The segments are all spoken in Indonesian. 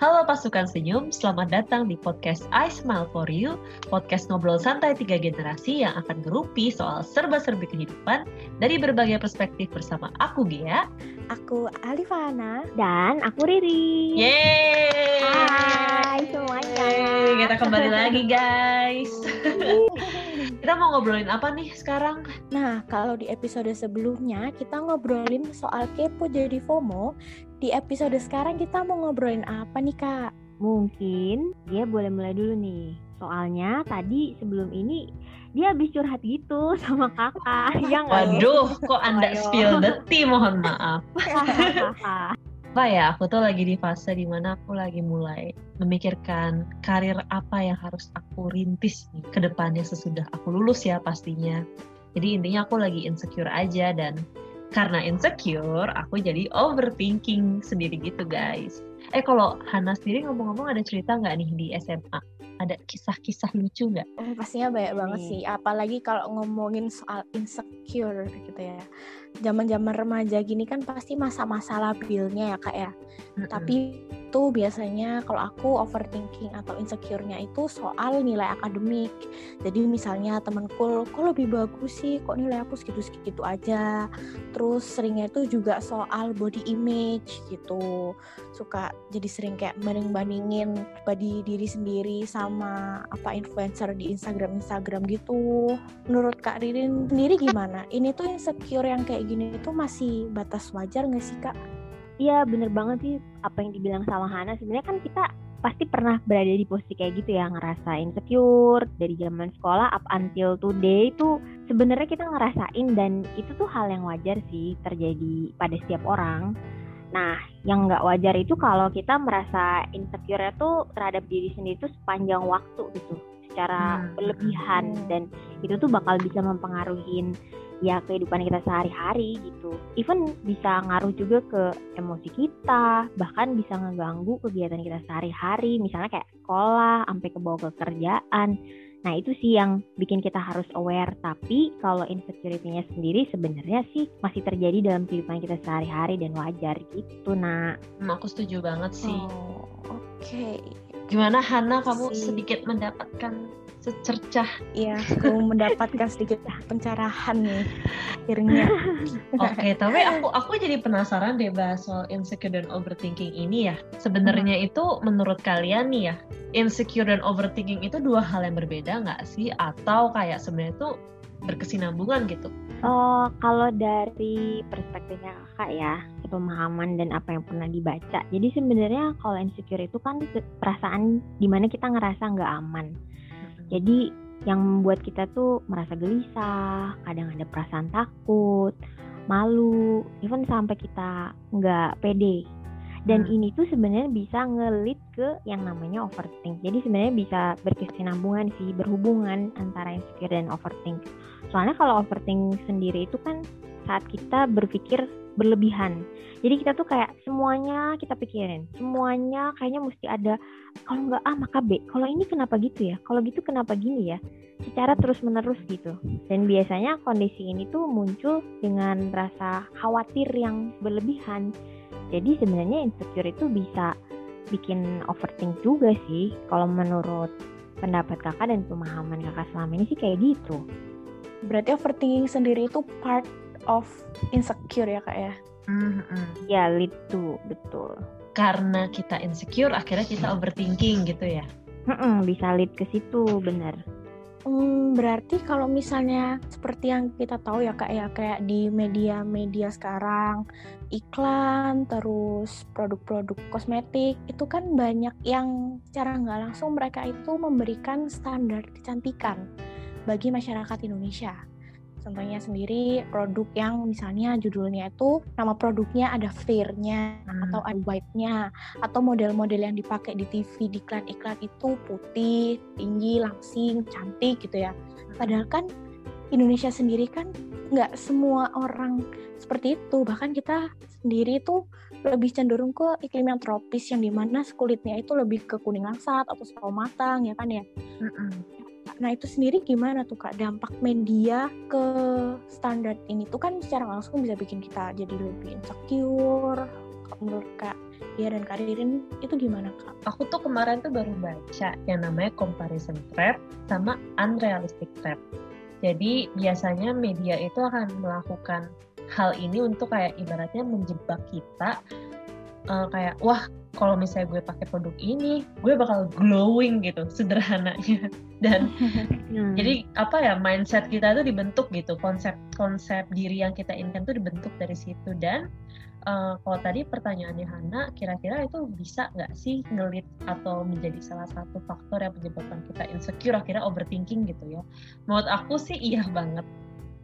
Halo pasukan senyum, selamat datang di podcast I Smile For You, podcast ngobrol santai tiga generasi yang akan ngerupi soal serba-serbi kehidupan dari berbagai perspektif bersama aku Gia, aku Alifana, dan aku Riri. Yeay! Hai semuanya. Yeay, kita kembali lagi guys. kita mau ngobrolin apa nih sekarang? Nah, kalau di episode sebelumnya kita ngobrolin soal kepo jadi FOMO, di episode sekarang kita mau ngobrolin apa nih kak? Mungkin dia boleh mulai dulu nih. Soalnya tadi sebelum ini dia habis curhat gitu sama kakak. yang Waduh, kok anda Ayo. spill the tea mohon maaf. Apa ya, aku tuh lagi di fase di mana aku lagi mulai memikirkan karir apa yang harus aku rintis nih ke depannya sesudah aku lulus ya pastinya. Jadi intinya aku lagi insecure aja dan karena insecure aku jadi overthinking sendiri gitu guys. Eh kalau Hana sendiri ngomong-ngomong ada cerita nggak nih di SMA ada kisah-kisah lucu nggak? Oh, pastinya banyak banget sih. Apalagi kalau ngomongin soal insecure gitu ya zaman-zaman remaja gini kan pasti masa-masa labilnya ya kak ya. Mm-hmm. Tapi itu biasanya kalau aku overthinking atau insecure-nya itu soal nilai akademik. Jadi misalnya temanku kok lebih bagus sih, kok nilai aku segitu-segitu aja. Terus seringnya itu juga soal body image gitu. Suka jadi sering kayak banding-bandingin body diri sendiri sama apa influencer di Instagram Instagram gitu. Menurut Kak Ririn sendiri gimana? Ini tuh insecure yang kayak kayak gini itu masih batas wajar nggak sih kak? Iya bener banget sih apa yang dibilang sama Hana sebenarnya kan kita pasti pernah berada di posisi kayak gitu ya ngerasa insecure dari zaman sekolah up until today itu sebenarnya kita ngerasain dan itu tuh hal yang wajar sih terjadi pada setiap orang. Nah, yang nggak wajar itu kalau kita merasa insecure itu terhadap diri sendiri itu sepanjang waktu gitu, secara hmm. berlebihan dan itu tuh bakal bisa mempengaruhi ya kehidupan kita sehari-hari gitu. Even bisa ngaruh juga ke emosi kita, bahkan bisa ngeganggu kegiatan kita sehari-hari, misalnya kayak sekolah, sampai ke bawah ke kerjaan. Nah itu sih yang bikin kita harus aware. Tapi kalau insecurity-nya sendiri sebenarnya sih masih terjadi dalam kehidupan kita sehari-hari dan wajar gitu. Nah, hmm, aku setuju banget sih. Oh, Oke. Okay. Gimana Hana kamu sedikit mendapatkan secercah? Ya aku mendapatkan sedikit pencerahan nih akhirnya. Oke okay, tapi aku aku jadi penasaran deh bahas soal insecure dan overthinking ini ya. Sebenarnya hmm. itu menurut kalian nih ya insecure dan overthinking itu dua hal yang berbeda nggak sih? Atau kayak sebenarnya itu berkesinambungan gitu Oh, kalau dari perspektifnya kakak ya, pemahaman dan apa yang pernah dibaca. Jadi sebenarnya kalau insecure itu kan perasaan di mana kita ngerasa nggak aman. Jadi yang membuat kita tuh merasa gelisah, kadang ada perasaan takut, malu, even sampai kita nggak pede. Dan hmm. ini tuh sebenarnya bisa ngelit ke yang namanya overthink. Jadi sebenarnya bisa berkesinambungan sih, berhubungan antara insecure dan overthink. Soalnya kalau overthink sendiri itu kan saat kita berpikir berlebihan. Jadi kita tuh kayak semuanya kita pikirin, semuanya kayaknya mesti ada. Kalau nggak A maka B. Kalau ini kenapa gitu ya? Kalau gitu kenapa gini ya? Secara terus menerus gitu. Dan biasanya kondisi ini tuh muncul dengan rasa khawatir yang berlebihan. Jadi sebenarnya insecure itu bisa bikin overthink juga sih. Kalau menurut pendapat kakak dan pemahaman kakak selama ini sih kayak gitu. Berarti overthinking sendiri itu part of insecure ya kak ya mm-hmm. ya lead to betul karena kita insecure akhirnya kita overthinking gitu ya Mm-mm, bisa lead ke situ benar Hmm, berarti kalau misalnya seperti yang kita tahu ya kak ya kayak di media-media sekarang iklan terus produk-produk kosmetik itu kan banyak yang secara nggak langsung mereka itu memberikan standar kecantikan bagi masyarakat Indonesia. Contohnya sendiri produk yang misalnya judulnya itu nama produknya ada fair-nya hmm. atau ada white-nya atau model-model yang dipakai di TV di iklan-iklan itu putih, tinggi, langsing, cantik gitu ya. Padahal kan Indonesia sendiri kan nggak semua orang seperti itu. Bahkan kita sendiri itu lebih cenderung ke iklim yang tropis yang di mana kulitnya itu lebih ke kuning langsat atau sawo matang ya kan ya. Mm -mm. Nah itu sendiri gimana tuh kak dampak media ke standar ini tuh kan secara langsung bisa bikin kita jadi lebih insecure menurut kak Dia dan Kak Ririn itu gimana kak? Aku tuh kemarin tuh baru baca yang namanya comparison trap sama unrealistic trap. Jadi biasanya media itu akan melakukan hal ini untuk kayak ibaratnya menjebak kita uh, kayak wah kalau misalnya gue pakai produk ini gue bakal glowing gitu sederhananya. Dan hmm. jadi apa ya mindset kita itu dibentuk gitu konsep konsep diri yang kita inginkan itu dibentuk dari situ. Dan uh, kalau tadi pertanyaannya Hana kira-kira itu bisa nggak sih ngelit atau menjadi salah satu faktor yang menyebabkan kita insecure akhirnya overthinking gitu ya? Menurut aku sih iya banget.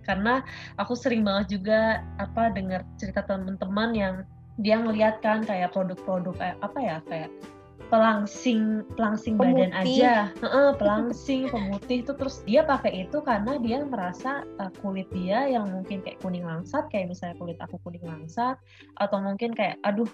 Karena aku sering banget juga apa dengar cerita teman-teman yang dia ngeliat kan kayak produk-produk kayak apa ya kayak pelangsing pelangsing pemutih. badan aja uh, pelangsing pemutih itu terus dia pakai itu karena dia merasa uh, kulit dia yang mungkin kayak kuning langsat kayak misalnya kulit aku kuning langsat atau mungkin kayak aduh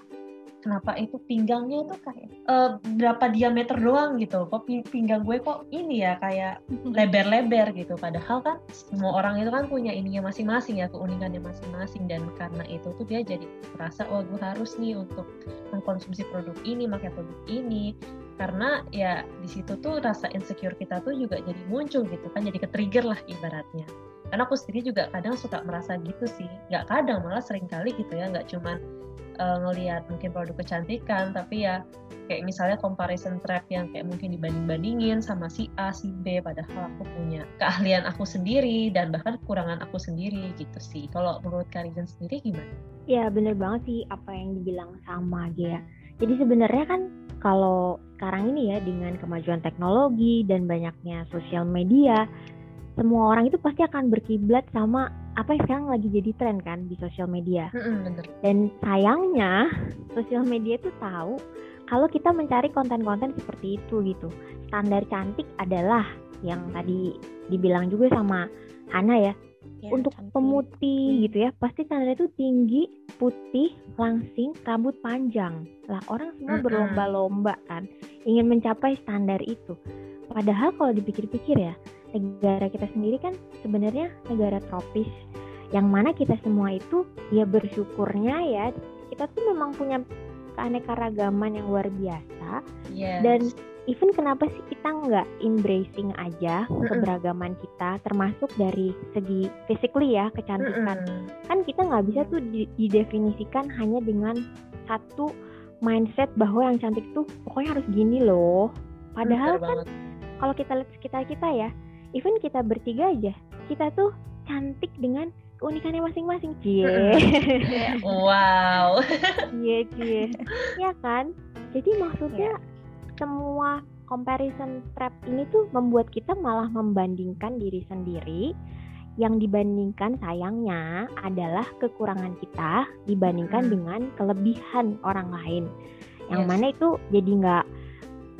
kenapa itu pinggangnya itu kayak uh, berapa diameter doang gitu. Kok pinggang gue kok ini ya kayak lebar-lebar gitu. Padahal kan semua orang itu kan punya ininya masing-masing ya keunikannya masing-masing. Dan karena itu tuh dia jadi merasa wah gue harus nih untuk mengkonsumsi produk ini pakai produk ini. Karena ya di situ tuh rasa insecure kita tuh juga jadi muncul gitu kan jadi ke-trigger lah ibaratnya. Karena aku sendiri juga kadang suka merasa gitu sih. Nggak kadang malah sering kali gitu ya. Nggak cuman uh, ngelihat mungkin produk kecantikan tapi ya kayak misalnya comparison trap yang kayak mungkin dibanding-bandingin sama si A, si B padahal aku punya keahlian aku sendiri dan bahkan kekurangan aku sendiri gitu sih. Kalau menurut Karijan sendiri gimana? Ya bener banget sih apa yang dibilang sama ya. Jadi sebenarnya kan kalau sekarang ini ya dengan kemajuan teknologi dan banyaknya sosial media, semua orang itu pasti akan berkiblat sama apa yang sekarang lagi jadi tren kan di sosial media. bener. Dan sayangnya sosial media itu tahu kalau kita mencari konten-konten seperti itu gitu. Standar cantik adalah yang tadi dibilang juga sama Hana ya. ya untuk cantik. pemutih hmm. gitu ya, pasti standar itu tinggi, putih, langsing, rambut panjang. Lah orang semua hmm. berlomba-lomba kan ingin mencapai standar itu. Padahal kalau dipikir-pikir ya, negara kita sendiri kan sebenarnya negara tropis yang mana kita semua itu ya bersyukurnya ya kita tuh memang punya keanekaragaman yang luar biasa yes. dan even kenapa sih kita nggak embracing aja mm -mm. keberagaman kita termasuk dari segi physically ya kecantikan mm -mm. kan kita nggak bisa tuh didefinisikan hanya dengan satu mindset bahwa yang cantik tuh pokoknya harus gini loh padahal kan kalau kita lihat sekitar kita ya even kita bertiga aja kita tuh cantik dengan keunikannya masing-masing cie wow cie cie ya kan jadi maksudnya yeah. semua comparison trap ini tuh membuat kita malah membandingkan diri sendiri yang dibandingkan sayangnya adalah kekurangan kita dibandingkan hmm. dengan kelebihan orang lain yang yes. mana itu jadi nggak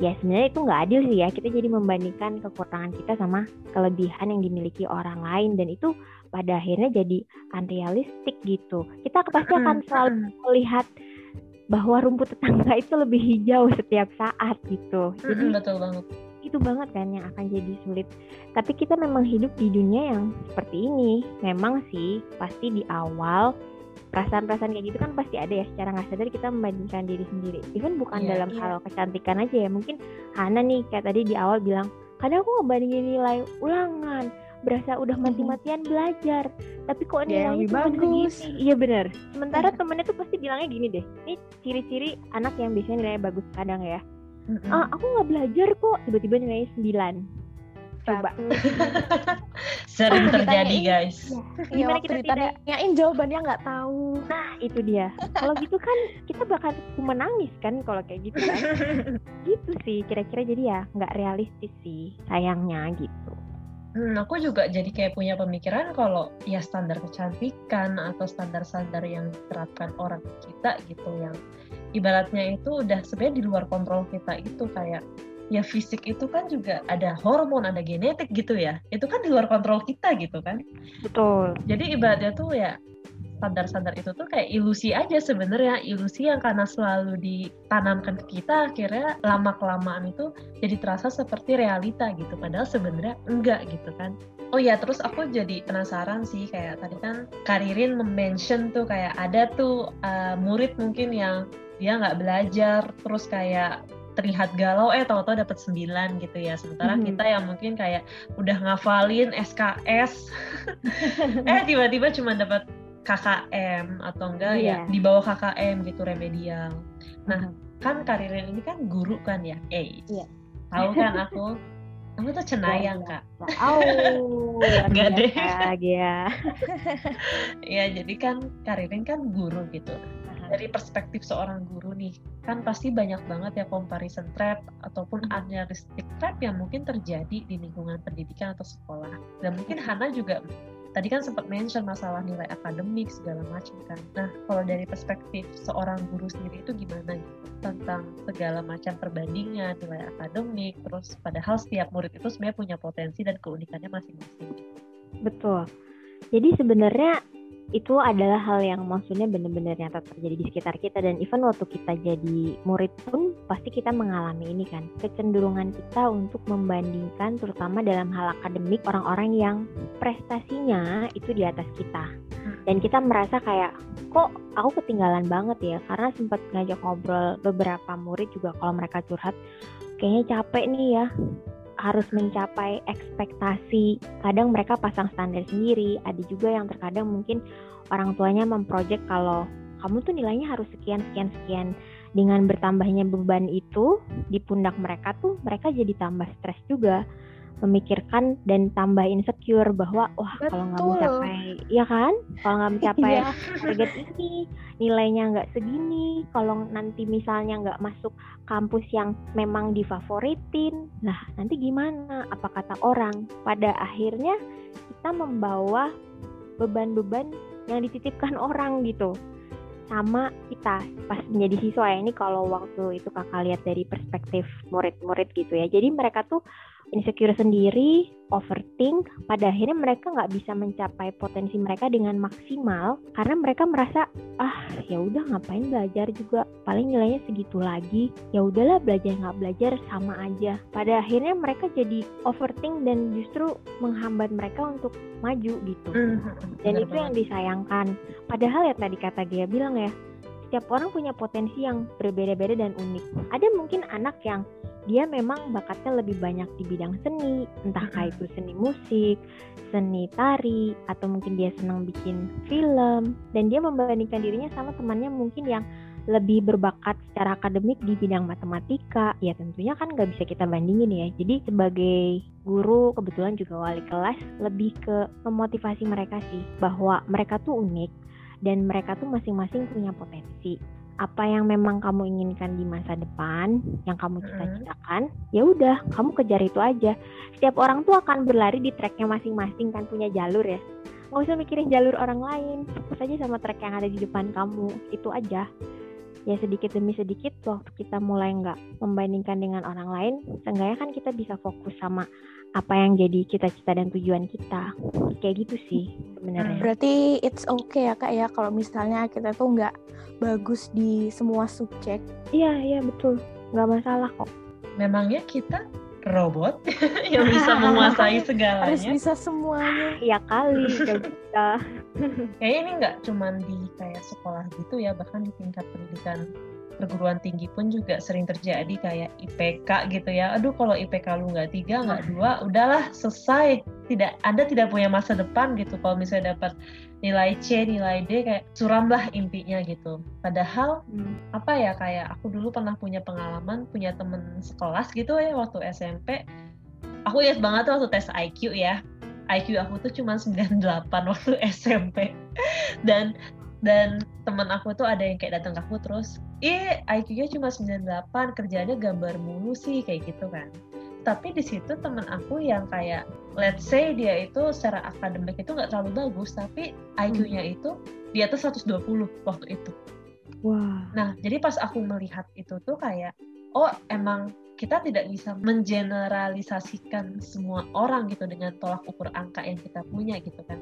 ya sebenarnya itu nggak adil sih ya. Kita jadi membandingkan kekurangan kita sama kelebihan yang dimiliki orang lain. Dan itu pada akhirnya jadi unrealistik gitu. Kita pasti akan selalu melihat bahwa rumput tetangga itu lebih hijau setiap saat gitu. Jadi betul banget. itu banget kan yang akan jadi sulit. Tapi kita memang hidup di dunia yang seperti ini. Memang sih pasti di awal perasaan-perasaan kayak gitu kan pasti ada ya. Secara nggak sadar kita membandingkan diri sendiri. Even bukan yeah, dalam yeah. hal kecantikan aja ya. Mungkin Hana nih kayak tadi di awal bilang kadang aku ngebandingin nilai ulangan berasa udah mati-matian belajar. Tapi kok iya, nilainya cuma segini iya bener. Sementara yeah. temennya tuh pasti bilangnya gini deh ini ciri-ciri anak yang biasanya nilainya bagus kadang ya. Mm -hmm. ah, aku nggak belajar kok. Tiba-tiba nilainya 9 coba. Sering terjadi guys. Ya, gimana kita ditanyain jawabannya nggak tahu. Nah itu dia. Kalau gitu kan kita bakal menangis kan kalau kayak gitu kan? Gitu sih kira-kira jadi ya nggak realistis sih sayangnya gitu. Hmm, aku juga jadi kayak punya pemikiran kalau ya standar kecantikan atau standar-standar yang diterapkan orang kita gitu yang ibaratnya itu udah sebenarnya di luar kontrol kita itu kayak ya fisik itu kan juga ada hormon, ada genetik gitu ya. Itu kan di luar kontrol kita gitu kan. Betul. Jadi ibaratnya tuh ya standar-standar itu tuh kayak ilusi aja sebenarnya ilusi yang karena selalu ditanamkan ke kita akhirnya lama kelamaan itu jadi terasa seperti realita gitu padahal sebenarnya enggak gitu kan Oh ya, terus aku jadi penasaran sih kayak tadi kan Karirin mention tuh kayak ada tuh uh, murid mungkin yang dia nggak belajar terus kayak terlihat galau eh tahu-tahu dapat 9 gitu ya. Sementara hmm. kita yang mungkin kayak udah ngafalin SKS eh tiba-tiba cuma dapat KKM atau enggak yeah. ya di bawah KKM gitu remedial. Nah, hmm. kan Karirin ini kan guru kan ya. Eh. Yeah. Tahu kan aku kamu tuh cenayang oh, kak. Oh, nggak deh. Ya. ya jadi kan Karirin kan guru gitu. Dari perspektif seorang guru nih, kan pasti banyak banget ya comparison trap ataupun hmm. unrealistic trap yang mungkin terjadi di lingkungan pendidikan atau sekolah. Dan mungkin Hana juga tadi kan sempat mention masalah nilai akademik segala macam kan. Nah, kalau dari perspektif seorang guru sendiri itu gimana gitu tentang segala macam perbandingan nilai akademik, terus padahal setiap murid itu sebenarnya punya potensi dan keunikannya masing-masing. Betul. Jadi sebenarnya itu adalah hal yang maksudnya benar-benar nyata terjadi di sekitar kita. Dan even waktu kita jadi murid pun pasti kita mengalami ini kan. Kecenderungan kita untuk membandingkan terutama dalam hal akademik orang-orang yang prestasinya itu di atas kita. Hmm. dan kita merasa kayak kok aku ketinggalan banget ya? Karena sempat ngajak ngobrol beberapa murid juga kalau mereka curhat kayaknya capek nih ya harus mencapai ekspektasi. Kadang mereka pasang standar sendiri, ada juga yang terkadang mungkin orang tuanya memproyek kalau kamu tuh nilainya harus sekian sekian sekian. Dengan bertambahnya beban itu di pundak mereka tuh mereka jadi tambah stres juga memikirkan dan tambah insecure bahwa wah kalau nggak mencapai ya kan? Kalau nggak mencapai iya. target ini nilainya nggak segini kalau nanti misalnya nggak masuk kampus yang memang difavoritin nah nanti gimana? Apa kata orang? Pada akhirnya kita membawa beban-beban yang dititipkan orang gitu. Sama kita pas menjadi siswa ya ini kalau waktu itu kakak lihat dari perspektif murid-murid gitu ya. Jadi mereka tuh insecure sendiri, overthink, pada akhirnya mereka nggak bisa mencapai potensi mereka dengan maksimal karena mereka merasa ah ya udah ngapain belajar juga? Paling nilainya segitu lagi. Ya udahlah belajar nggak belajar sama aja. Pada akhirnya mereka jadi overthink dan justru menghambat mereka untuk maju gitu. Hmm, dan itu yang disayangkan. Padahal ya tadi kata dia bilang ya setiap orang punya potensi yang berbeda-beda dan unik. Ada mungkin anak yang dia memang bakatnya lebih banyak di bidang seni, entah mm itu seni musik, seni tari, atau mungkin dia senang bikin film, dan dia membandingkan dirinya sama temannya mungkin yang lebih berbakat secara akademik di bidang matematika, ya tentunya kan nggak bisa kita bandingin ya. Jadi sebagai guru, kebetulan juga wali kelas, lebih ke memotivasi mereka sih, bahwa mereka tuh unik, dan mereka tuh masing-masing punya potensi apa yang memang kamu inginkan di masa depan, yang kamu cita-citakan, ya udah, kamu kejar itu aja. Setiap orang tuh akan berlari di treknya masing-masing kan punya jalur ya. Nggak usah mikirin jalur orang lain, fokus aja sama trek yang ada di depan kamu, itu aja. Ya sedikit demi sedikit waktu kita mulai nggak membandingkan dengan orang lain, seenggaknya kan kita bisa fokus sama apa yang jadi cita-cita dan tujuan kita. Kayak gitu sih sebenarnya. Berarti it's okay ya kak ya kalau misalnya kita tuh nggak bagus di semua subjek. Iya iya betul. Nggak masalah kok. Memangnya kita robot yang bisa menguasai segalanya? Harus bisa semuanya. Ya kali kita kayaknya ini nggak cuman di kayak sekolah gitu ya bahkan di tingkat pendidikan perguruan tinggi pun juga sering terjadi kayak IPK gitu ya. Aduh kalau IPK lu nggak tiga nggak dua, udahlah selesai. Tidak, Anda tidak punya masa depan gitu. Kalau misalnya dapat nilai C, nilai D kayak suramlah intinya gitu. Padahal hmm. apa ya kayak aku dulu pernah punya pengalaman punya temen sekelas gitu ya waktu SMP. Aku ingat banget tuh waktu tes IQ ya. IQ aku tuh cuma 98 waktu SMP. Dan dan teman aku tuh ada yang kayak datang ke aku terus ih IQ-nya cuma 98 kerjanya gambar mulu sih kayak gitu kan. Tapi di situ teman aku yang kayak let's say dia itu secara akademik itu nggak terlalu bagus tapi IQ-nya hmm. itu di atas 120 waktu itu. Wah. Nah jadi pas aku melihat itu tuh kayak oh emang kita tidak bisa mengeneralisasikan semua orang gitu dengan tolak ukur angka yang kita punya gitu kan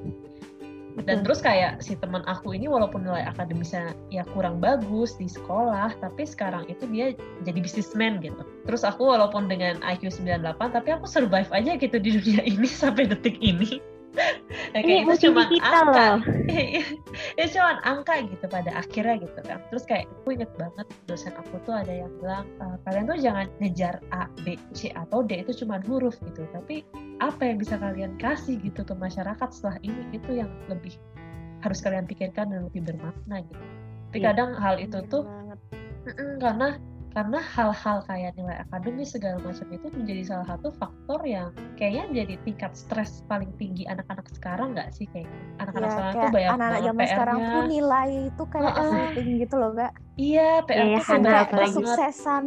dan terus kayak si teman aku ini walaupun nilai akademisnya ya kurang bagus di sekolah tapi sekarang itu dia jadi bisnismen gitu. Terus aku walaupun dengan IQ 98 tapi aku survive aja gitu di dunia ini sampai detik ini ya, kayak itu cuma angka. ya cuma angka gitu pada akhirnya gitu kan. Terus kayak aku inget banget dosen aku tuh ada yang bilang e, kalian tuh jangan ngejar A B C atau D itu cuma huruf gitu. Tapi apa yang bisa kalian kasih gitu ke masyarakat setelah ini itu yang lebih harus kalian pikirkan dan lebih bermakna gitu. Tapi ya, kadang hal itu tuh karena karena hal-hal kayak nilai akademis segala macam itu menjadi salah satu faktor yang kayaknya menjadi tingkat stres paling tinggi anak-anak sekarang nggak sih kayak? Anak-anak ya, sekarang tuh banyak anak-anak zaman sekarang tuh nilai itu kayak uh, everything gitu loh kak iya PR ya, tuh banyak kesuksesan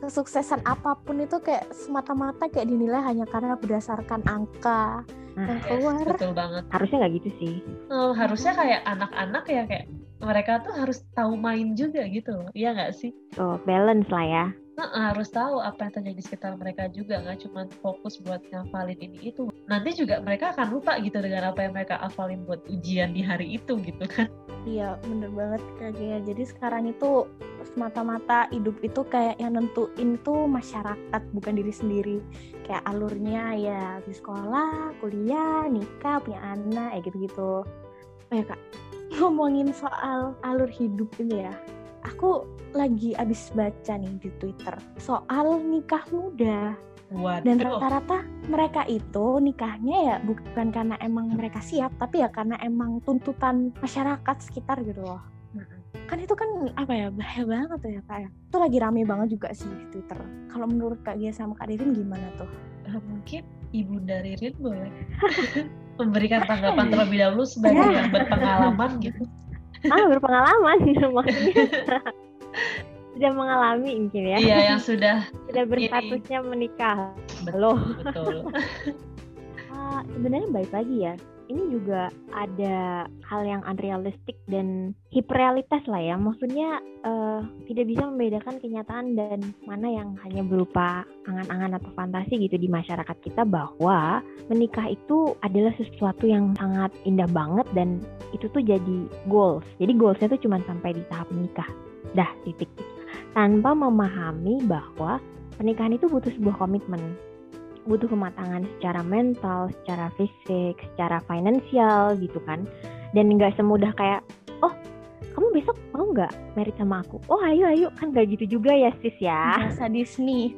kesuksesan apa pun itu kayak semata-mata kayak dinilai hanya karena berdasarkan angka nah, yang keluar. betul banget. Harusnya nggak gitu sih. Oh, harusnya kayak anak-anak ya kayak mereka tuh harus tahu main juga gitu loh. Iya nggak sih? Oh balance lah ya. Nah, harus tahu apa yang terjadi di sekitar mereka juga nggak cuma fokus buat ngafalin ini itu. Nanti juga mereka akan lupa gitu dengan apa yang mereka hafalin buat ujian di hari itu gitu kan iya bener banget kayak jadi sekarang itu semata-mata hidup itu kayak yang nentuin tuh masyarakat bukan diri sendiri. Kayak alurnya ya di sekolah kuliah nikah punya anak ya gitu-gitu. Oh ya kak ngomongin soal alur hidup ini ya. Aku lagi abis baca nih di Twitter soal nikah muda Waduh. Dan rata-rata mereka itu nikahnya ya bukan karena emang mereka siap, tapi ya karena emang tuntutan masyarakat sekitar gitu loh. Kan itu kan apa ya bahaya banget tuh ya kak ya. Itu lagi rame banget juga sih di Twitter. Kalau menurut kak Gia sama kak Ririn gimana tuh? Uh, mungkin ibu dari Ririn boleh memberikan tanggapan terlebih dahulu sebagai yang berpengalaman gitu. Ah, berpengalaman maksudnya. sudah mengalami mungkin ya. Iya, yang sudah sudah berstatusnya ini. menikah. Betul, betul. uh, sebenarnya baik lagi ya ini juga ada hal yang unrealistik dan hiperrealitas lah ya. Maksudnya uh, tidak bisa membedakan kenyataan dan mana yang hanya berupa angan-angan atau fantasi gitu di masyarakat kita bahwa menikah itu adalah sesuatu yang sangat indah banget dan itu tuh jadi goals. Jadi goalsnya tuh cuma sampai di tahap menikah. Dah titik. Tanpa memahami bahwa pernikahan itu butuh sebuah komitmen butuh kematangan secara mental, secara fisik, secara finansial gitu kan. Dan nggak semudah kayak, oh kamu besok mau nggak merit sama aku? Oh ayo ayo kan nggak gitu juga ya sis ya. Masa Disney.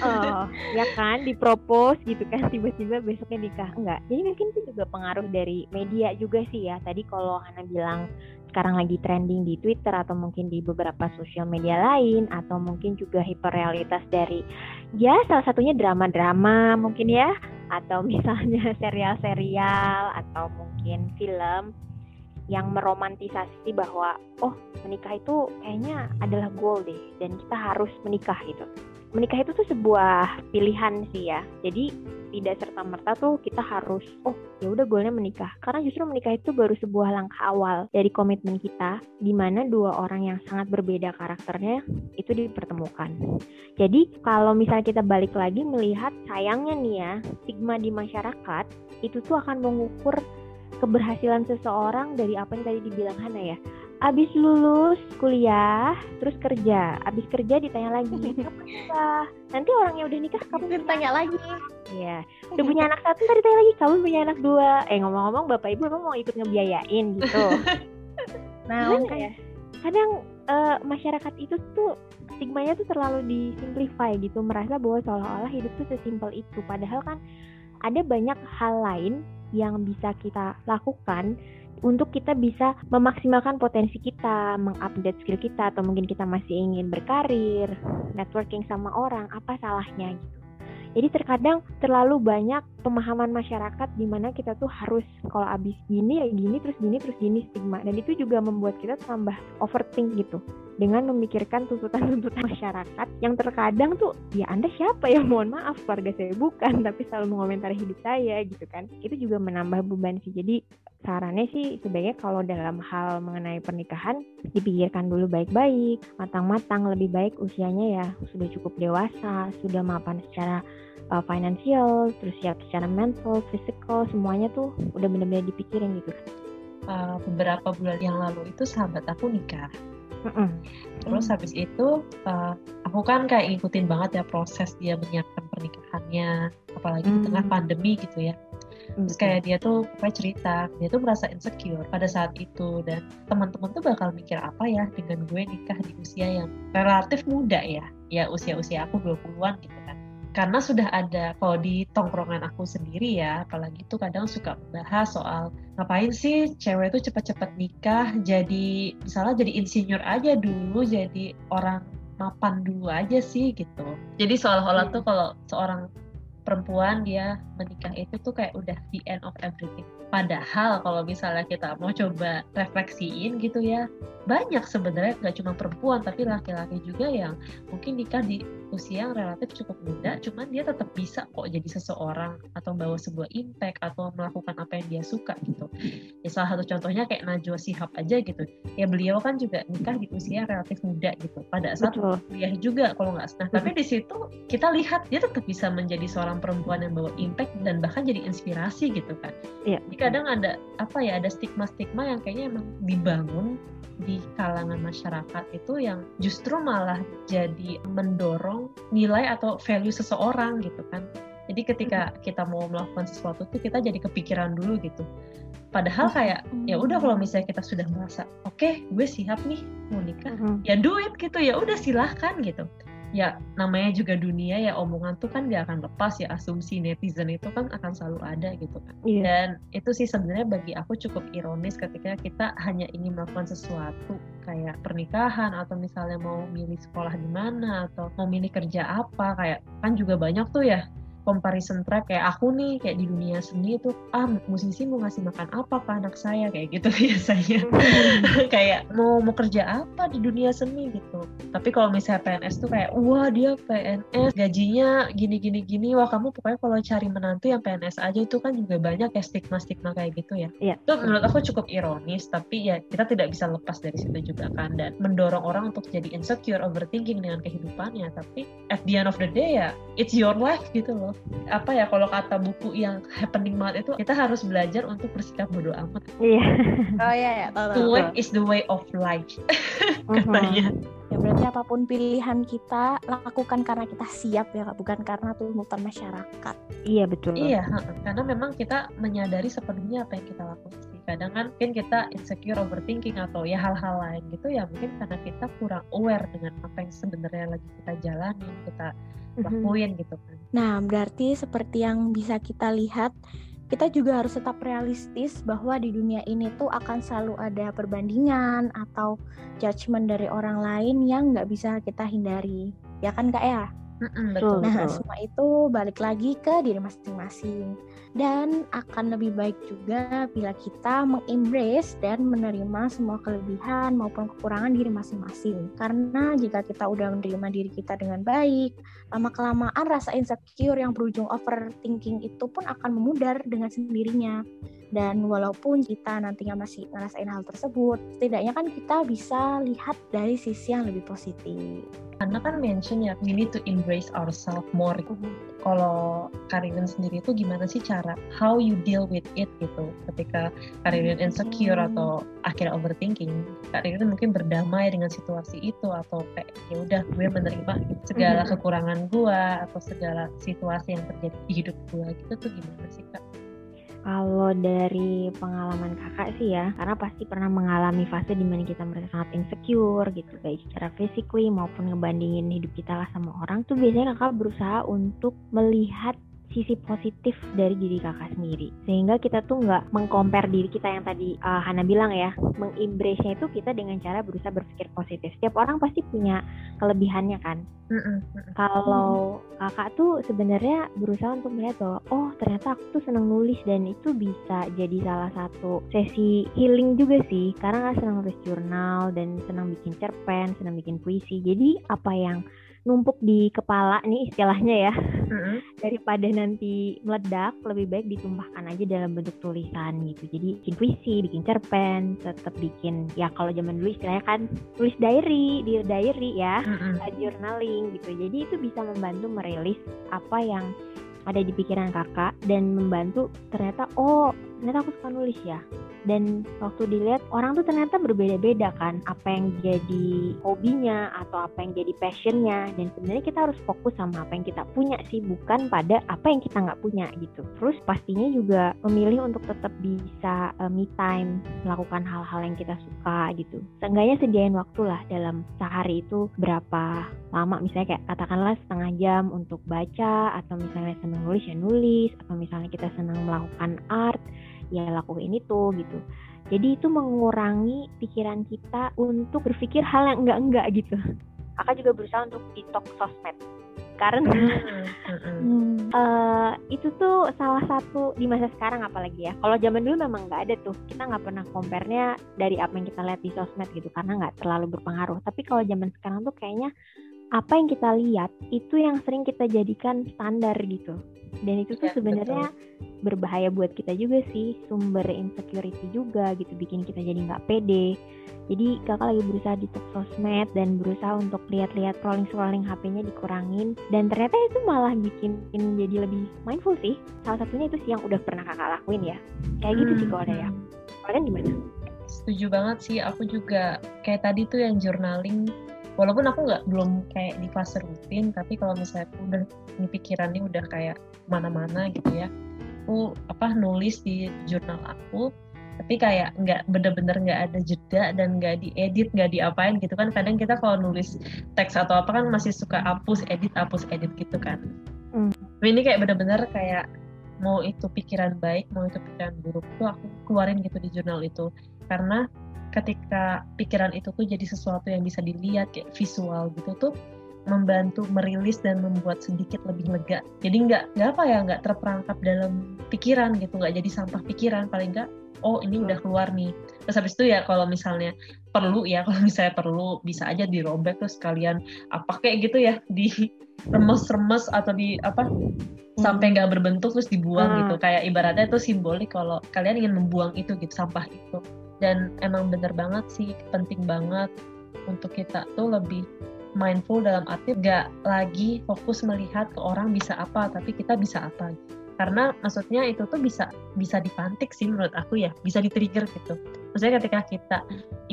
oh, ya kan dipropos gitu kan tiba-tiba besoknya nikah enggak jadi mungkin itu juga pengaruh dari media juga sih ya tadi kalau Hana bilang sekarang lagi trending di Twitter atau mungkin di beberapa sosial media lain atau mungkin juga hiperrealitas dari ya salah satunya drama-drama mungkin ya atau misalnya serial-serial atau mungkin film yang meromantisasi bahwa oh menikah itu kayaknya adalah goal deh dan kita harus menikah gitu menikah itu tuh sebuah pilihan sih ya. Jadi tidak serta merta tuh kita harus oh ya udah goalnya menikah. Karena justru menikah itu baru sebuah langkah awal dari komitmen kita di mana dua orang yang sangat berbeda karakternya itu dipertemukan. Jadi kalau misalnya kita balik lagi melihat sayangnya nih ya, stigma di masyarakat itu tuh akan mengukur keberhasilan seseorang dari apa yang tadi dibilang Hana ya. Abis lulus kuliah terus kerja. Abis kerja ditanya lagi kapan nikah? Nanti orangnya udah nikah kapan ditanya lagi. Iya. Udah punya anak satu tadi ditanya lagi kamu punya anak dua? Eh ngomong-ngomong bapak ibu emang mau ikut ngebiayain gitu. Nah ya? Kadang uh, masyarakat itu tuh stigmanya tuh terlalu disimplify gitu. Merasa bahwa seolah-olah hidup tuh sesimpel itu. Padahal kan ada banyak hal lain yang bisa kita lakukan untuk kita bisa memaksimalkan potensi kita, mengupdate skill kita, atau mungkin kita masih ingin berkarir, networking sama orang, apa salahnya gitu. Jadi terkadang terlalu banyak pemahaman masyarakat di mana kita tuh harus kalau abis gini ya gini terus gini terus gini stigma. Dan itu juga membuat kita tambah overthink gitu. Dengan memikirkan tuntutan-tuntutan masyarakat yang terkadang tuh ya anda siapa ya? Mohon maaf keluarga saya bukan tapi selalu mengomentari hidup saya gitu kan. Itu juga menambah beban sih. Jadi sarannya sih sebaiknya kalau dalam hal mengenai pernikahan dipikirkan dulu baik-baik matang-matang lebih baik usianya ya sudah cukup dewasa sudah mapan secara uh, financial, terus siap secara mental, physical, semuanya tuh udah bener-bener dipikirin gitu. uh, beberapa bulan yang lalu itu sahabat aku nikah. Mm-mm. Terus habis itu uh, aku kan kayak ngikutin banget ya proses dia menyiapkan pernikahannya, apalagi mm. di tengah pandemi gitu ya. Terus kayak dia tuh pokoknya cerita, dia tuh merasa insecure pada saat itu dan teman-teman tuh bakal mikir apa ya dengan gue nikah di usia yang relatif muda ya, ya usia-usia aku 20-an gitu kan karena sudah ada kalau di tongkrongan aku sendiri ya apalagi tuh kadang suka bahas soal ngapain sih cewek tuh cepet-cepet nikah jadi misalnya jadi insinyur aja dulu jadi orang mapan dulu aja sih gitu jadi seolah-olah tuh kalau seorang perempuan dia menikah itu tuh kayak udah the end of everything. Padahal kalau misalnya kita mau coba refleksiin gitu ya, banyak sebenarnya nggak cuma perempuan tapi laki-laki juga yang mungkin nikah di usia yang relatif cukup muda, cuman dia tetap bisa kok jadi seseorang atau membawa sebuah impact atau melakukan apa yang dia suka gitu. Ya salah satu contohnya kayak Najwa Sihab aja gitu. Ya beliau kan juga nikah di usia yang relatif muda gitu. Pada saat kuliah juga kalau nggak nah tapi di situ kita lihat dia tetap bisa menjadi seorang perempuan yang bawa impact dan bahkan jadi inspirasi gitu kan. Iya. Jadi kadang ada apa ya ada stigma-stigma yang kayaknya emang dibangun di kalangan masyarakat itu yang justru malah jadi mendorong nilai atau value seseorang gitu kan. Jadi ketika kita mau melakukan sesuatu tuh kita jadi kepikiran dulu gitu. Padahal kayak ya udah kalau misalnya kita sudah merasa oke okay, gue siap nih mau nikah, ya do it gitu. Ya udah silahkan gitu ya namanya juga dunia ya omongan tuh kan gak akan lepas ya asumsi netizen itu kan akan selalu ada gitu kan yeah. dan itu sih sebenarnya bagi aku cukup ironis ketika kita hanya ingin melakukan sesuatu kayak pernikahan atau misalnya mau milih sekolah di mana atau mau milih kerja apa kayak kan juga banyak tuh ya comparison track kayak aku nih kayak di dunia seni itu ah musisi mau ngasih makan apa ke anak saya? Kayak gitu biasanya. Kayak mau mau kerja apa di dunia seni? Gitu. Tapi kalau misalnya PNS tuh kayak wah dia PNS gajinya gini gini gini. Wah kamu pokoknya kalau cari menantu yang PNS aja itu kan juga banyak ya stigma stigma kayak gitu ya. Iya. itu menurut aku cukup ironis tapi ya kita tidak bisa lepas dari situ juga kan dan mendorong orang untuk jadi insecure overthinking dengan kehidupannya. Tapi at the end of the day ya it's your life gitu loh apa ya kalau kata buku yang happening banget itu kita harus belajar untuk bersikap bodoh amat. Iya. oh iya ya, tahu tahu. To is the way of life. katanya. Ya berarti apa pun pilihan kita lakukan karena kita siap ya, bukan karena tuntutan masyarakat. Iya betul. Iya, karena memang kita menyadari sepenuhnya apa yang kita lakukan. Kadang kan mungkin kita insecure, overthinking atau ya hal-hal lain gitu ya mungkin karena kita kurang aware dengan apa yang sebenarnya lagi kita jalani, kita lakuin mm-hmm. gitu kan. Nah, berarti seperti yang bisa kita lihat, kita juga harus tetap realistis bahwa di dunia ini tuh akan selalu ada perbandingan atau judgement dari orang lain yang nggak bisa kita hindari. Ya kan kak ya? Mm-mm, betul, nah, betul. semua itu balik lagi ke diri masing-masing. Dan akan lebih baik juga bila kita mengembrace dan menerima semua kelebihan maupun kekurangan diri masing-masing. Karena jika kita udah menerima diri kita dengan baik, lama-kelamaan rasa insecure yang berujung overthinking itu pun akan memudar dengan sendirinya. Dan walaupun kita nantinya masih ngerasain hal tersebut, setidaknya kan kita bisa lihat dari sisi yang lebih positif. Karena kan mention ya, we need to embrace ourselves more. Mm-hmm. Kalau Karin sendiri itu gimana sih cara how you deal with it gitu ketika Karin insecure mm-hmm. atau akhirnya overthinking, Karin mungkin berdamai dengan situasi itu atau kayak ya udah gue menerima gitu, segala mm-hmm. kekurangan gue atau segala situasi yang terjadi di hidup gue gitu tuh gimana sih kak? Kalau dari pengalaman kakak sih ya, karena pasti pernah mengalami fase di mana kita merasa sangat insecure gitu, baik secara physically maupun ngebandingin hidup kita lah sama orang tuh biasanya kakak berusaha untuk melihat sisi positif dari diri kakak sendiri. Sehingga kita tuh nggak mengcompare diri kita yang tadi uh, Hana bilang ya mengembrace-nya itu kita dengan cara berusaha berpikir positif. Setiap orang pasti punya kelebihannya kan? Mm -mm. kalau kakak tuh sebenarnya berusaha untuk melihat bahwa oh ternyata aku tuh senang nulis dan itu bisa jadi salah satu sesi healing juga sih. Karena nggak senang nulis jurnal dan senang bikin cerpen senang bikin puisi. Jadi apa yang numpuk di kepala nih istilahnya ya mm-hmm. daripada nanti meledak lebih baik ditumpahkan aja dalam bentuk tulisan gitu jadi bikin puisi bikin cerpen tetap bikin ya kalau zaman dulu istilahnya kan tulis diary di diary ya mm-hmm. journaling gitu jadi itu bisa membantu merilis apa yang ada di pikiran kakak dan membantu ternyata oh ternyata aku suka nulis ya. Dan waktu dilihat orang tuh ternyata berbeda-beda kan. Apa yang jadi hobinya atau apa yang jadi passionnya. Dan sebenarnya kita harus fokus sama apa yang kita punya sih. Bukan pada apa yang kita nggak punya gitu. Terus pastinya juga memilih untuk tetap bisa uh, me time melakukan hal-hal yang kita suka gitu. Seenggaknya sediain waktu lah dalam sehari itu berapa lama. Misalnya kayak katakanlah setengah jam untuk baca atau misalnya senang nulis ya nulis. Atau misalnya kita senang melakukan art ya lakuin itu gitu. Jadi itu mengurangi pikiran kita untuk berpikir hal yang enggak-enggak gitu. Kakak juga berusaha untuk detox sosmed. Karena hmm. uh, itu tuh salah satu di masa sekarang apalagi ya. Kalau zaman dulu memang nggak ada tuh. Kita nggak pernah compare-nya dari apa yang kita lihat di sosmed gitu. Karena nggak terlalu berpengaruh. Tapi kalau zaman sekarang tuh kayaknya apa yang kita lihat itu yang sering kita jadikan standar gitu dan itu tuh ya, sebenarnya berbahaya buat kita juga sih sumber insecurity juga gitu bikin kita jadi nggak pede. Jadi kakak lagi berusaha di sosmed dan berusaha untuk lihat-lihat scrolling scrolling HP-nya dikurangin. Dan ternyata itu malah bikin jadi lebih mindful sih. Salah satunya itu sih yang udah pernah kakak lakuin ya. Kayak gitu sih kalau ada ya. Kalian gimana? Setuju banget sih aku juga kayak tadi tuh yang journaling walaupun aku nggak belum kayak di fase rutin tapi kalau misalnya aku udah ini pikirannya udah kayak mana-mana gitu ya aku apa nulis di jurnal aku tapi kayak nggak bener-bener nggak ada jeda dan nggak diedit nggak diapain gitu kan. Kadang kita kalau nulis teks atau apa kan masih suka hapus edit hapus edit gitu kan. Mm. tapi ini kayak bener-bener kayak mau itu pikiran baik mau itu pikiran buruk tuh aku keluarin gitu di jurnal itu. Karena ketika pikiran itu tuh jadi sesuatu yang bisa dilihat kayak visual gitu tuh membantu merilis dan membuat sedikit lebih lega. Jadi nggak nggak apa ya nggak terperangkap dalam pikiran gitu, nggak jadi sampah pikiran paling nggak. Oh ini udah keluar nih. Terus habis itu ya kalau misalnya perlu ya kalau misalnya perlu bisa aja dirobek terus kalian apa kayak gitu ya di remes-remes atau di apa sampai nggak berbentuk terus dibuang hmm. gitu. Kayak ibaratnya itu simbolik kalau kalian ingin membuang itu gitu sampah itu. Dan emang bener banget sih penting banget untuk kita tuh lebih mindful dalam arti gak lagi fokus melihat ke orang bisa apa tapi kita bisa apa karena maksudnya itu tuh bisa bisa dipantik sih menurut aku ya. Bisa di-trigger gitu. Maksudnya ketika kita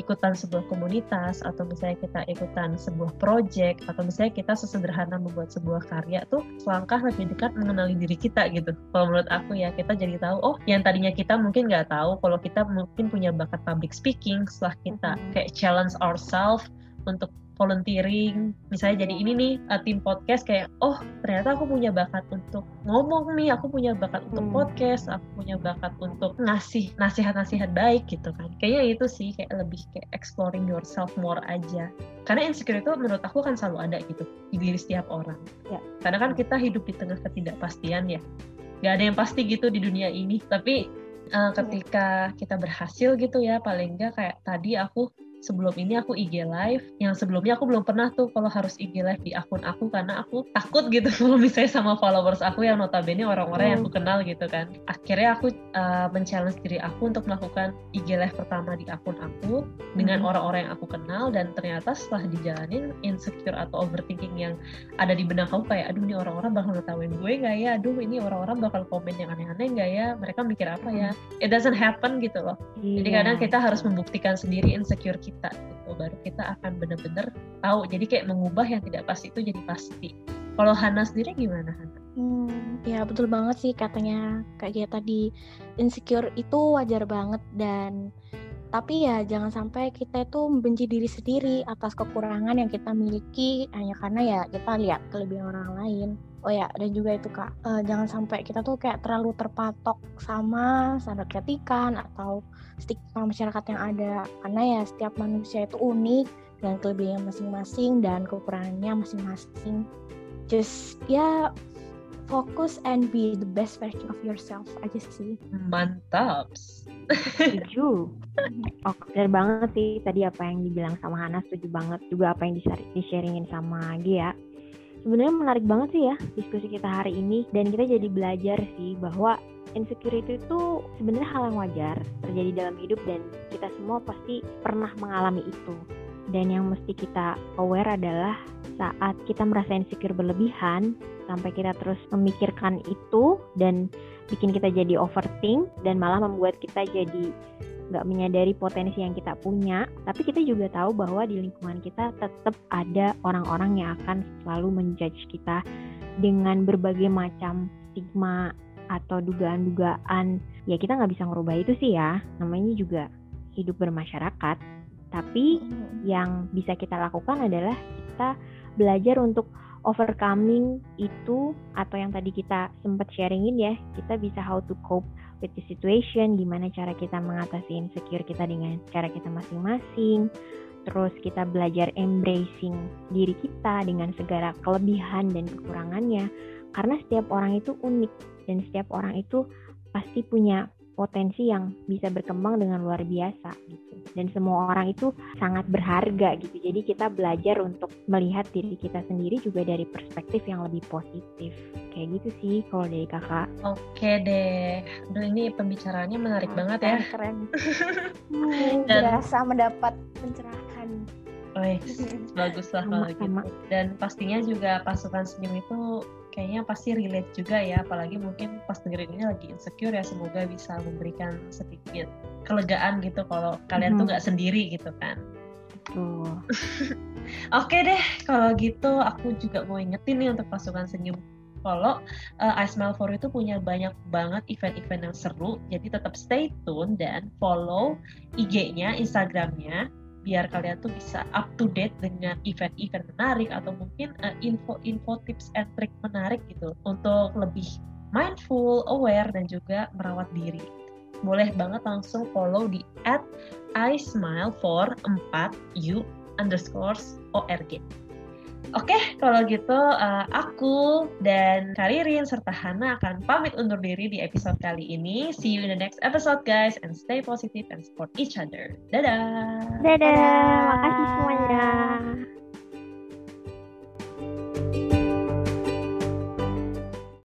ikutan sebuah komunitas atau misalnya kita ikutan sebuah project atau misalnya kita sesederhana membuat sebuah karya tuh selangkah lebih dekat mengenali diri kita gitu. Kalau menurut aku ya kita jadi tahu oh yang tadinya kita mungkin nggak tahu kalau kita mungkin punya bakat public speaking setelah kita mm-hmm. kayak challenge ourselves untuk volunteering. Misalnya jadi ini nih uh, tim podcast kayak oh ternyata aku punya bakat untuk ngomong nih aku punya bakat untuk hmm. podcast aku punya bakat untuk ngasih nasihat-nasihat baik gitu kan. Kayaknya itu sih kayak lebih kayak exploring yourself more aja. Karena insecure itu menurut aku kan selalu ada gitu di diri setiap orang. Ya. karena kan kita hidup di tengah ketidakpastian ya. Gak ada yang pasti gitu di dunia ini. Tapi uh, ketika kita berhasil gitu ya paling enggak kayak tadi aku sebelum ini aku IG live yang sebelumnya aku belum pernah tuh kalau harus IG live di akun aku karena aku takut gitu kalau misalnya sama followers aku yang notabene orang-orang yang aku hmm. kenal gitu kan akhirnya aku uh, men-challenge diri aku untuk melakukan IG live pertama di akun aku dengan hmm. orang-orang yang aku kenal dan ternyata setelah dijalanin insecure atau overthinking yang ada di benak aku kayak aduh ini orang-orang bakal ngetawain gue nggak ya aduh ini orang-orang bakal komen yang aneh-aneh nggak ya mereka mikir apa ya hmm. it doesn't happen gitu loh yeah. jadi kadang kita harus membuktikan sendiri insecure kita kita gitu baru kita akan benar-benar tahu. Jadi kayak mengubah yang tidak pasti itu jadi pasti. Kalau Hana sendiri gimana Hana? Hmm, ya betul banget sih katanya kayak tadi. Insecure itu wajar banget dan tapi ya jangan sampai kita itu membenci diri sendiri atas kekurangan yang kita miliki hanya karena ya kita lihat kelebihan orang lain oh ya dan juga itu kak. Uh, jangan sampai kita tuh kayak terlalu terpatok sama standar keetikan atau stigma masyarakat yang ada. Karena ya setiap manusia itu unik dengan kelebihannya masing-masing dan kekurangannya masing-masing. Just ya fokus and be the best version of yourself aja sih. Mantap. Setuju. Oh benar banget sih tadi apa yang dibilang sama Hana setuju banget. Juga apa yang di-sharingin sama Gia sebenarnya menarik banget sih ya diskusi kita hari ini dan kita jadi belajar sih bahwa insecurity itu sebenarnya hal yang wajar terjadi dalam hidup dan kita semua pasti pernah mengalami itu. Dan yang mesti kita aware adalah saat kita merasa insecure berlebihan, sampai kita terus memikirkan itu dan bikin kita jadi overthink dan malah membuat kita jadi nggak menyadari potensi yang kita punya, tapi kita juga tahu bahwa di lingkungan kita tetap ada orang-orang yang akan selalu menjudge kita dengan berbagai macam stigma atau dugaan-dugaan. Ya kita nggak bisa ngerubah itu sih ya, namanya juga hidup bermasyarakat. Tapi yang bisa kita lakukan adalah kita belajar untuk overcoming itu atau yang tadi kita sempat sharingin ya, kita bisa how to cope with the situation, gimana cara kita mengatasi insecure kita dengan cara kita masing-masing. Terus kita belajar embracing diri kita dengan segala kelebihan dan kekurangannya. Karena setiap orang itu unik dan setiap orang itu pasti punya potensi yang bisa berkembang dengan luar biasa gitu. Dan semua orang itu sangat berharga gitu. Jadi kita belajar untuk melihat diri kita sendiri juga dari perspektif yang lebih positif. Kayak gitu sih kalau dari kakak. Oke deh. Aduh ini pembicaraannya menarik oh, banget ya. Keren. hmm, Dan, berasa mendapat pencerahan. Oh, bagus lah kalau gitu. Dan pastinya juga pasukan senyum itu kayaknya pasti relate juga ya apalagi mungkin pas dengerin ini lagi insecure ya semoga bisa memberikan sedikit kelegaan gitu kalau kalian mm -hmm. tuh nggak sendiri gitu kan oh. Oke deh, kalau gitu aku juga mau ingetin nih untuk pasukan senyum kalau uh, I Smile For You itu punya banyak banget event-event yang seru, jadi tetap stay tune dan follow IG-nya, Instagram-nya, biar kalian tuh bisa up to date dengan event-event menarik atau mungkin uh, info-info tips and trick menarik gitu untuk lebih mindful, aware dan juga merawat diri. Boleh banget langsung follow di at I smile for 4 u underscores org. Oke, kalau gitu uh, aku dan Karirin serta Hana akan pamit undur diri di episode kali ini. See you in the next episode guys and stay positive and support each other. Dadah. Dadah. Dadah. Makasih semuanya.